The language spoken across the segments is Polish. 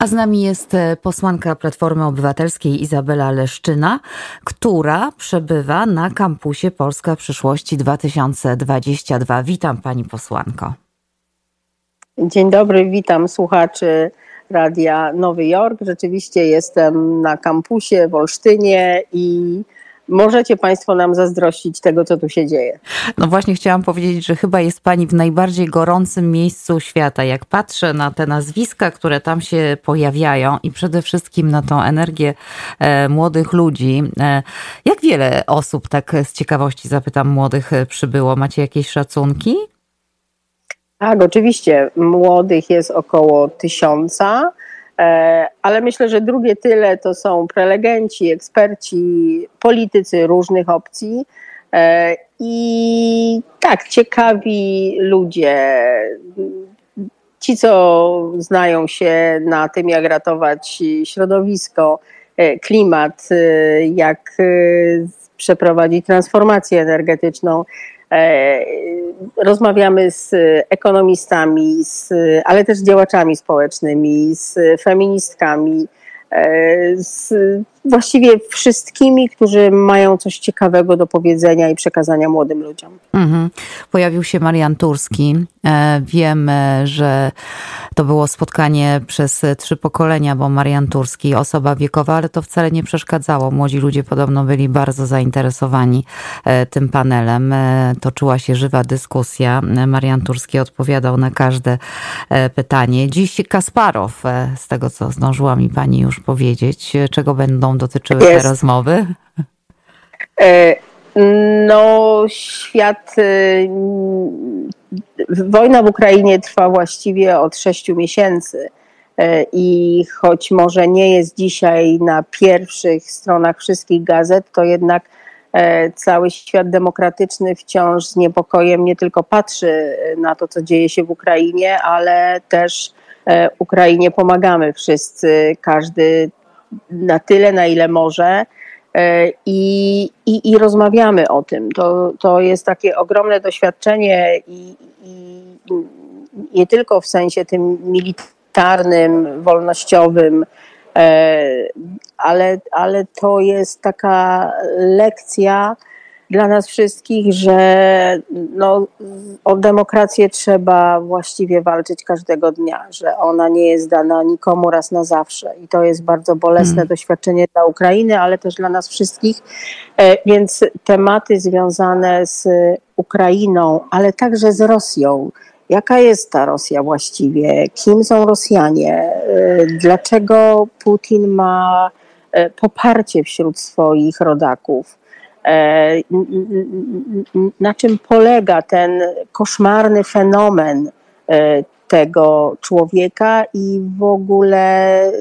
A z nami jest e, posłanka Platformy Obywatelskiej Izabela Leszczyna, która przebywa na kampusie Polska Przyszłości 2022. Witam pani posłanko. Dzień dobry, witam słuchaczy Radia Nowy Jork. Rzeczywiście jestem na kampusie w Olsztynie i możecie Państwo nam zazdrościć tego, co tu się dzieje. No właśnie chciałam powiedzieć, że chyba jest Pani w najbardziej gorącym miejscu świata. Jak patrzę na te nazwiska, które tam się pojawiają i przede wszystkim na tą energię e, młodych ludzi. E, jak wiele osób, tak z ciekawości zapytam, młodych e, przybyło? Macie jakieś szacunki? Tak, oczywiście. Młodych jest około tysiąca. E, ale myślę, że drugie tyle to są prelegenci, eksperci, politycy różnych opcji. E, I tak, ciekawi ludzie, ci, co znają się na tym, jak ratować środowisko, e, klimat, jak przeprowadzić transformację energetyczną, rozmawiamy z ekonomistami, z, ale też działaczami społecznymi, z feministkami, E, z właściwie wszystkimi, którzy mają coś ciekawego do powiedzenia i przekazania młodym ludziom. Mhm. Pojawił się Marian Turski. E, wiem, że to było spotkanie przez trzy pokolenia, bo Marian Turski, osoba wiekowa, ale to wcale nie przeszkadzało. Młodzi ludzie podobno byli bardzo zainteresowani e, tym panelem. Toczyła się żywa dyskusja. Marian Turski odpowiadał na każde pytanie. Dziś Kasparow, z tego co zdążyła mi pani już powiedzieć, czego będą dotyczyły Jest. te rozmowy? E, no, świat. E, wojna w Ukrainie trwa właściwie od sześciu miesięcy. E, I choć może nie jest dzisiaj na pierwszych stronach wszystkich gazet, to jednak cały świat demokratyczny wciąż z niepokojem nie tylko patrzy na to, co dzieje się w Ukrainie, ale też E, Ukrainie pomagamy wszyscy, każdy na tyle, na ile może. E, I, i, i rozmawiamy o tym. To, to jest takie ogromne doświadczenie i, i nie tylko w sensie tym militarnym, wolnościowym, e, ale, ale to jest taka lekcja, dla nas wszystkich, że no, o demokrację trzeba właściwie walczyć każdego dnia, że ona nie jest dana nikomu raz na zawsze. I to jest bardzo bolesne hmm. doświadczenie dla Ukrainy, ale też dla nas wszystkich. E, więc tematy związane z Ukrainą, ale także z Rosją. Jaka jest ta Rosja właściwie? Kim są Rosjanie? E, dlaczego Putin ma e, poparcie wśród swoich rodaków? E, na czym polega ten koszmarny fenomen e, tego człowieka i w ogóle e,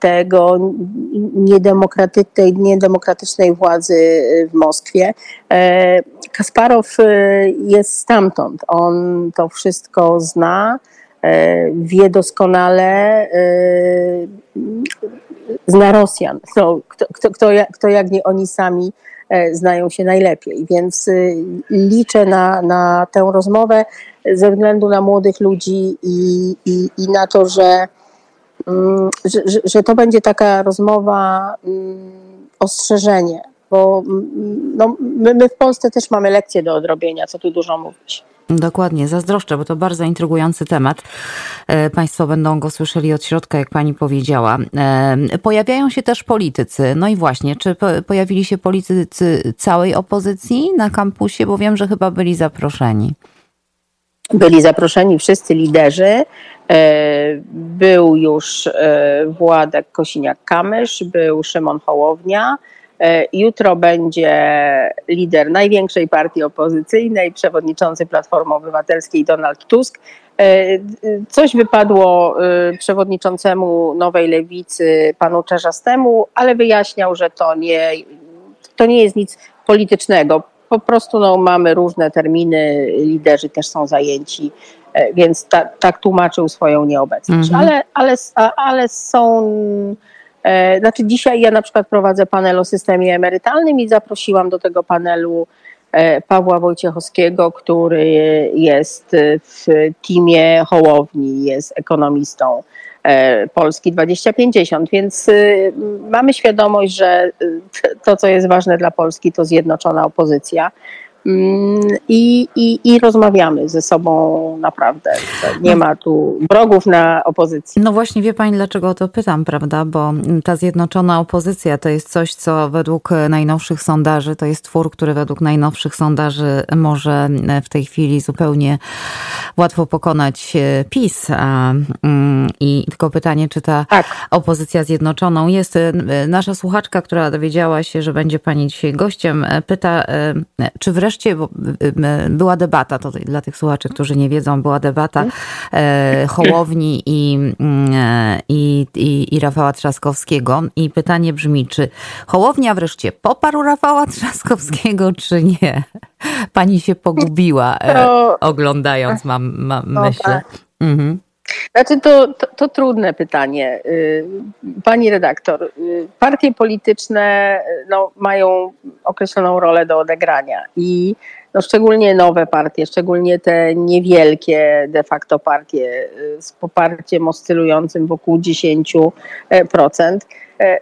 tego niedemokraty, tej niedemokratycznej władzy w Moskwie. Kasparow jest stamtąd. On to wszystko zna, wie doskonale, zna Rosjan. No, kto, kto, kto, kto jak nie oni sami znają się najlepiej. Więc y, liczę na, na tę rozmowę ze względu na młodych ludzi i, i, i na to, że, mm, że, że to będzie taka rozmowa, mm, ostrzeżenie, bo mm, no, my, my w Polsce też mamy lekcje do odrobienia, co tu dużo mówić. Dokładnie, zazdroszczę, bo to bardzo intrygujący temat. E, państwo będą go słyszeli od środka, jak pani powiedziała. E, pojawiają się też politycy. No i właśnie, czy pojawili się politycy całej opozycji na kampusie? Bo wiem, że chyba byli zaproszeni. Byli zaproszeni wszyscy liderzy. E, był już Władek Kosiniak-Kamysz, był Szymon Hołownia, jutro będzie lider największej partii opozycyjnej, przewodniczący Platformy Obywatelskiej Donald Tusk. E, coś wypadło e, przewodniczącemu Nowej Lewicy, panu Czerzastemu, ale wyjaśniał, że to nie, to nie jest nic politycznego. Po prostu no, mamy różne terminy, liderzy też są zajęci, więc ta, tak tłumaczył swoją nieobecność. Mhm. Ale, ale, ale są E, znaczy dzisiaj ja na przykład prowadzę panel o systemie emerytalnym i zaprosiłam do tego panelu e, Pawła Wojciechowskiego, który jest w teamie Hołowni, jest ekonomistą. Polski 2050, więc mamy świadomość, że to, co jest ważne dla Polski, to zjednoczona opozycja. Mm, I, i, i rozmawiamy ze sobą naprawdę. Nie ma tu wrogów na opozycji. No właśnie, wie pani, dlaczego o to pytam, prawda? Bo ta zjednoczona opozycja to jest coś, co według najnowszych sondaży, to jest twór, który według najnowszych sondaży może w tej chwili zupełnie łatwo pokonać e, PiS. Mm, I tylko pytanie, czy ta tak. opozycja zjednoczoną jest. E, nasza słuchaczka, która dowiedziała się, że będzie pani dzisiaj gościem, e, pyta, czy wreszcie wreszcie była debata, to dla tych słuchaczy, którzy nie wiedzą, była debata e, Hołowni i, e, i, i, i Rafała Trzaskowskiego. I pytanie brzmi, czy Hołownia wreszcie poparł Rafała Trzaskowskiego, czy nie? Pani się pogubiła, e, oglądając, mam, mam myślę. Tak. Mhm. Znaczy to, to, to, trudne pytanie. Y, pani redaktor, y, partie polityczne y, no, mają określoną rolę do odegrania i no, szczególnie nowe partie, szczególnie te niewielkie de facto partie z poparciem oscylującym wokół 10%,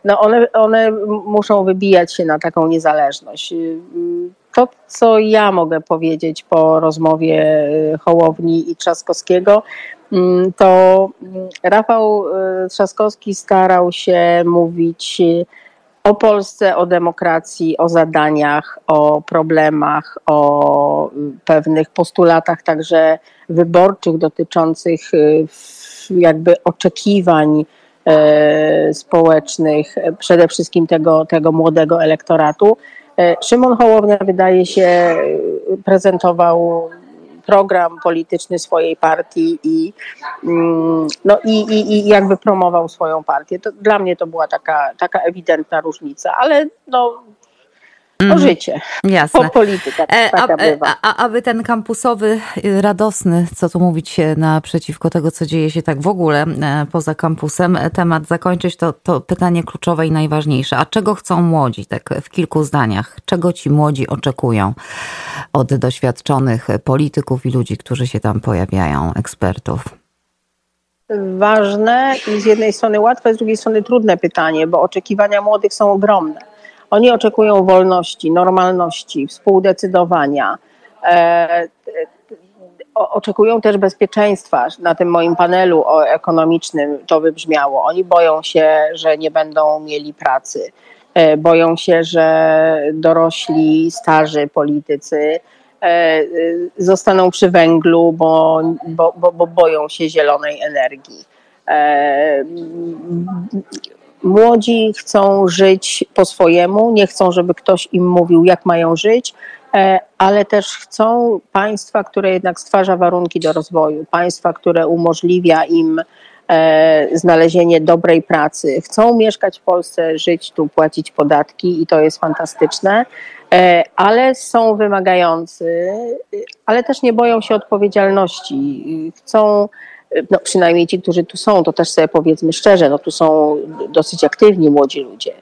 no one, one muszą wybijać się na taką niezależność. To, co ja mogę powiedzieć po rozmowie Hołowni i Trzaskowskiego, to mm, Rafał y, Trzaskowski starał się mówić y, o Polsce, o demokracji, o zadaniach, o problemach, o y, pewnych postulatach także wyborczych dotyczących jakby oczekiwań społecznych, przede wszystkim tego, tego młodego elektoratu. Szymon Hołownia wydaje się prezentował program polityczny swojej partii i, mm, no i, i, i jakby promował swoją partię. To, dla mnie to była taka, taka ewidentna różnica, ale no o mhm. życie. Jasne. O politykę. E, taka a, bywa. A, aby ten kampusowy, y, radosny, co tu mówić naprzeciwko tego, co dzieje się tak w ogóle e, poza kampusem, e, temat zakończyć, to, to pytanie kluczowe i najważniejsze. A czego chcą młodzi? Tak w kilku zdaniach. Czego ci młodzi oczekują od doświadczonych polityków i ludzi, którzy się tam pojawiają, ekspertów? Ważne i z jednej strony łatwe, z drugiej strony trudne pytanie, bo oczekiwania młodych są ogromne oni oczekują wolności, normalności, współdecydowania. E, oczekują też bezpieczeństwa. Na tym moim panelu ekonomicznym to wybrzmiało. Oni boją się, że nie będą mieli pracy. E, boją się, że dorośli, starzy politycy e, zostaną przy węglu, bo, bo, bo, bo boją się zielonej energii Młodzi chcą żyć po swojemu, nie chcą, żeby ktoś im mówił, jak mają żyć, e, ale też chcą państwa, które jednak stwarza warunki do rozwoju, państwa, które umożliwia im e, znalezienie dobrej pracy. Chcą mieszkać w Polsce, żyć tu, płacić podatki i to jest fantastyczne, e, ale są wymagający, ale też nie boją się odpowiedzialności. Chcą no przynajmniej ci, którzy tu są, to też sobie powiedzmy szczerze, no tu są dosyć aktywni młodzi ludzie.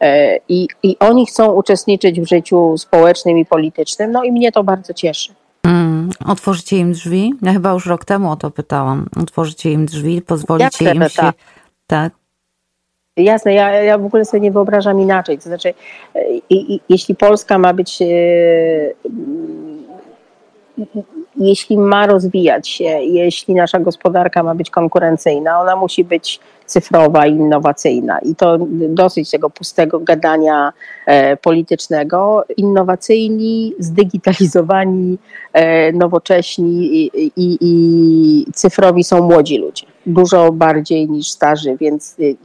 E, I, I oni chcą uczestniczyć w życiu społecznym i politycznym, no i mnie to bardzo cieszy. Mm, otworzycie im drzwi? Ja chyba już rok temu o to pytałam. Otworzycie im drzwi, pozwolicie im się. Tak. tak. Jasne, ja, ja w ogóle sobie nie wyobrażam inaczej. To znaczy, i, i, jeśli Polska ma być e, jeśli ma rozwijać się, jeśli nasza gospodarka ma być konkurencyjna, ona musi być cyfrowa innowacyjna. I to dosyć tego pustego gadania e, politycznego. Innowacyjni, zdigitalizowani, e, nowocześni i, i, i cyfrowi są młodzi ludzie. Dużo bardziej niż starzy, więc y,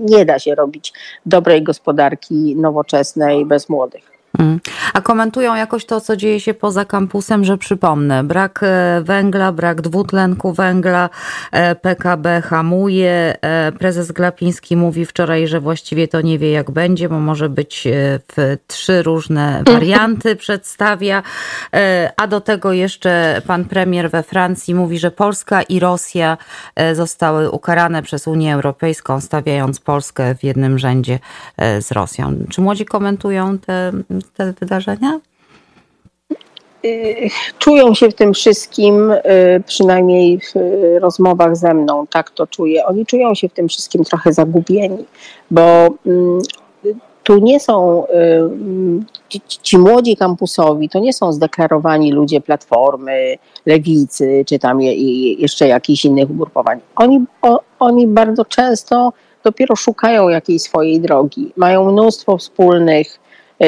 nie da się robić dobrej gospodarki nowoczesnej bez młodych. Mm. A komentują jakoś to, co dzieje się poza kampusem, że przypomnę, brak e, węgla, brak dwutlenku węgla, e, PKB hamuje. E, prezes Glapiński mówi wczoraj, że właściwie to nie wie, jak będzie, bo może być w trzy różne warianty przedstawia. A do tego jeszcze pan premier we Francji mówi, że Polska i Rosja zostały ukarane przez Unię Europejską, stawiając Polskę w jednym rzędzie z Rosją. Czy młodzi komentują te te wydarzenia? czują się w tym wszystkim, przynajmniej w rozmowach ze mną, tak to czuję. Oni czują się w tym wszystkim trochę zagubieni, bo mm, tu nie są ci, ci, młodzi kampusowi, to nie są zdeklarowani ludzie Platformy, Lewicy, czy tam je, jeszcze jakichś innych ugrupowań. Oni, o, oni bardzo często dopiero szukają jakiejś swojej drogi. Mają mnóstwo wspólnych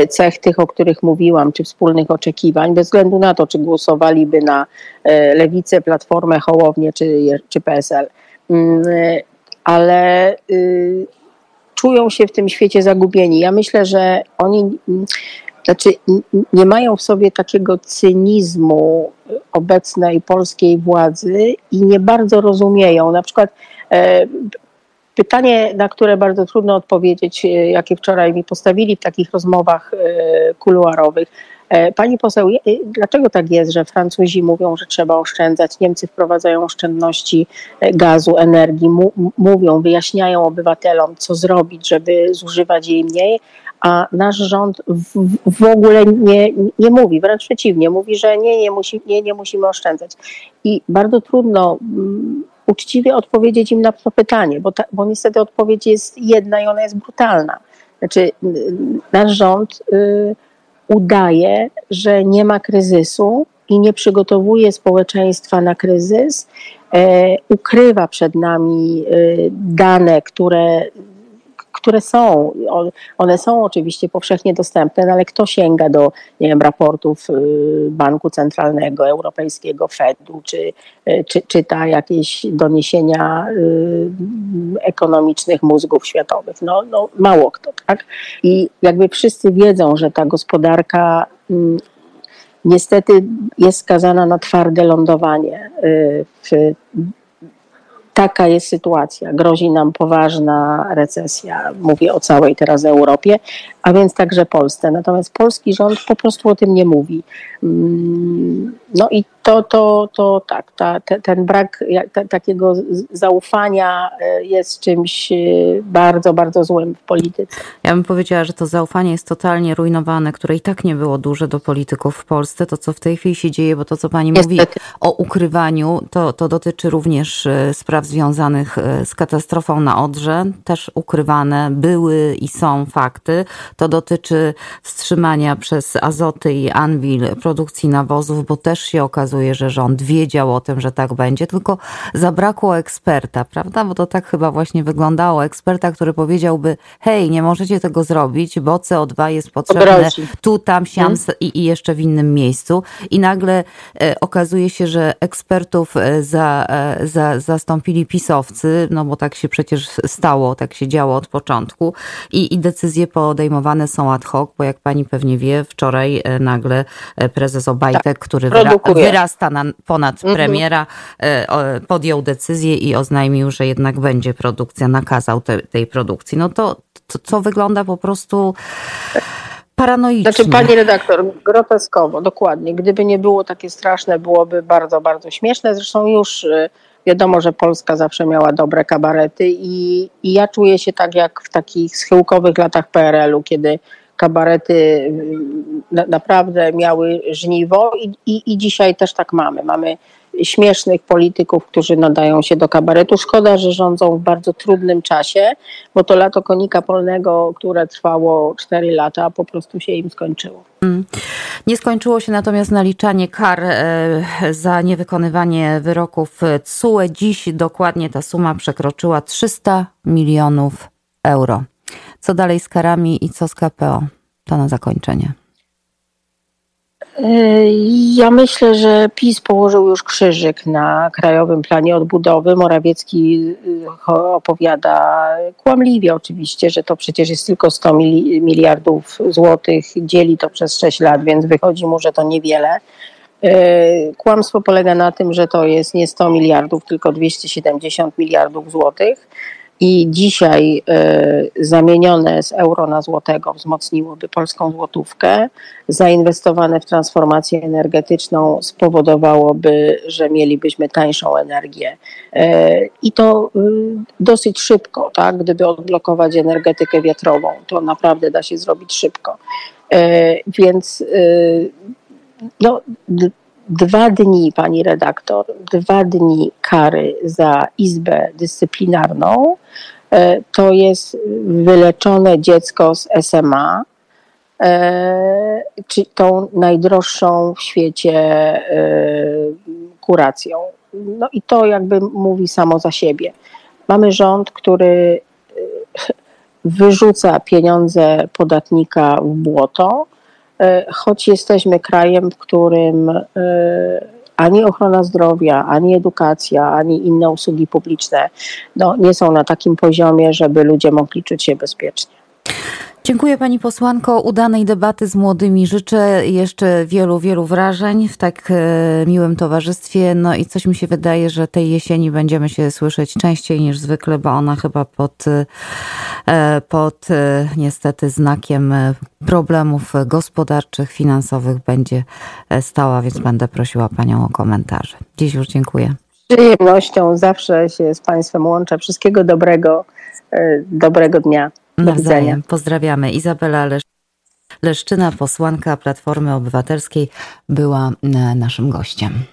cech tych, o których mówiłam, czy wspólnych oczekiwań, bez względu na to, czy głosowaliby na e, Lewicę, Platformę, Hołownię czy, czy PSL. Mm, e, ale y, czują się w tym świecie zagubieni. Ja myślę, że oni mm, znaczy, nie mają w sobie takiego cynizmu obecnej polskiej władzy i nie bardzo rozumieją. Na przykład e, pytanie, na które bardzo trudno odpowiedzieć, e, jakie wczoraj mi postawili w takich rozmowach e, kuluarowych. E, pani poseł, dlaczego tak jest, że Francuzi mówią, że trzeba oszczędzać, Niemcy wprowadzają oszczędności gazu, energii, mówią, wyjaśniają obywatelom, co zrobić, żeby zużywać jej mniej, a nasz rząd w, w ogóle nie, nie mówi, wręcz przeciwnie, mówi, że nie, nie, musi, nie, nie musimy oszczędzać. I bardzo trudno uczciwie odpowiedzieć im na to pytanie, bo, ta, bo niestety odpowiedź jest jedna i ona jest brutalna. Znaczy, nasz rząd. Y, udaje, że nie ma kryzysu i nie przygotowuje społeczeństwa na kryzys, e, ukrywa przed nami e, dane, które które są, one są oczywiście powszechnie dostępne, no ale kto sięga do nie wiem, raportów y, Banku Centralnego Europejskiego, Fedu, czy, y, czy czyta jakieś doniesienia y, ekonomicznych mózgów światowych? No, no mało kto, tak? I jakby wszyscy wiedzą, że ta gospodarka mm, niestety jest skazana na twarde lądowanie w taka jest sytuacja. Grozi nam poważna recesja. Mówię o całej teraz Europie, a więc także Polsce. Natomiast polski rząd po prostu o tym nie mówi. Mm, no i to, to, to tak, ta, ten brak takiego zaufania e, jest czymś e, bardzo, bardzo złym w polityce. Ja bym powiedziała, że to zaufanie jest totalnie rujnowane, które i tak nie było duże do polityków w Polsce. To, co w tej chwili się dzieje, bo to, co pani Niestety. mówi o ukrywaniu, to, to dotyczy również e, spraw związanych z katastrofą na Odrze, też ukrywane były i są fakty. To dotyczy wstrzymania przez Azoty i Anvil produkcji nawozów, bo też się okazuje, że rząd wiedział o tym, że tak będzie, tylko zabrakło eksperta, prawda? Bo to tak chyba właśnie wyglądało. Eksperta, który powiedziałby, hej, nie możecie tego zrobić, bo CO2 jest potrzebne tu, tam, siam hmm? i, i, jeszcze w innym miejscu. I nagle e, okazuje się, że ekspertów e, za, e, za, zastąpili pisowcy, no bo tak się przecież stało, tak się działo od początku i, i decyzje podejmowane są ad hoc, bo jak pani pewnie wie, wczoraj e, nagle e, prezes Obajtek, tak, który wyra wyrasta na ponad mhm. premiera, e, podjął decyzję i oznajmił, że jednak będzie produkcja, nakazał te, tej produkcji. No to, to co wygląda po prostu paranoicznie. Znaczy, pani redaktor, groteskowo, dokładnie. Gdyby nie było takie straszne, byłoby bardzo, bardzo śmieszne. Zresztą już wiadomo, że Polska zawsze miała dobre kabarety i, i ja czuję się tak jak w takich schyłkowych latach PRL-u, kiedy kabarety mm, na, naprawdę miały żniwo i, i, i dzisiaj też tak mamy. Mamy śmiesznych polityków, którzy nadają się do kabaretu. Szkoda, że rządzą w bardzo trudnym czasie, bo to lato konika polnego, które trwało 4 lata, po prostu się im skończyło. Mm. Nie skończyło się natomiast naliczanie kar e, za niewykonywanie wyroków CUE. Dziś dokładnie ta suma przekroczyła 300 milionów euro. Co dalej z karami i co z KPO? To na zakończenie. Ja myślę, że PiS położył już krzyżyk na Krajowym Planie Odbudowy. Morawiecki y, opowiada kłamliwie oczywiście, że to przecież jest tylko 100 miliardów złotych, dzieli to przez 6 lat, więc wychodzi mu, że to niewiele. Y, kłamstwo polega na tym, że to jest nie 100 miliardów, tylko 270 miliardów złotych i dzisiaj y, zamienione z euro na złotego wzmocniłoby polską złotówkę, zainwestowane w transformację energetyczną spowodowałoby, że mielibyśmy tańszą energię. Y, I to y, dosyć szybko, tak? Gdyby odblokować energetykę wiatrową, to naprawdę da się zrobić szybko. Więc no, dwa dni, pani redaktor, dwa dni kary za izbę dyscyplinarną e, to jest wyleczone dziecko z SMA, e, czy tą najdroższą w świecie e, kuracją. No i to jakby mówi samo za siebie. Mamy rząd, który wyrzuca pieniądze podatnika w błoto, choć jesteśmy krajem, w którym e, ani ochrona zdrowia, ani edukacja, ani inne usługi publiczne no, nie są na takim poziomie, żeby ludzie mogli czuć się bezpiecznie. Dziękuję Pani posłanko. Udanej debaty z młodymi. Życzę jeszcze wielu, wielu wrażeń w tak e, miłym towarzystwie. No i coś mi się wydaje, że tej jesieni będziemy się słyszeć częściej niż zwykle, bo ona chyba pod, e, pod e, niestety znakiem problemów gospodarczych, finansowych będzie stała, więc będę prosiła Panią o komentarze. Dziś już dziękuję. Z przyjemnością zawsze się z Państwem łączę. Wszystkiego dobrego, dobrego dnia. Widzenia. Pozdrawiamy. Izabela Lesz Leszczyna, posłanka Platformy Obywatelskiej, była e, naszym gościem.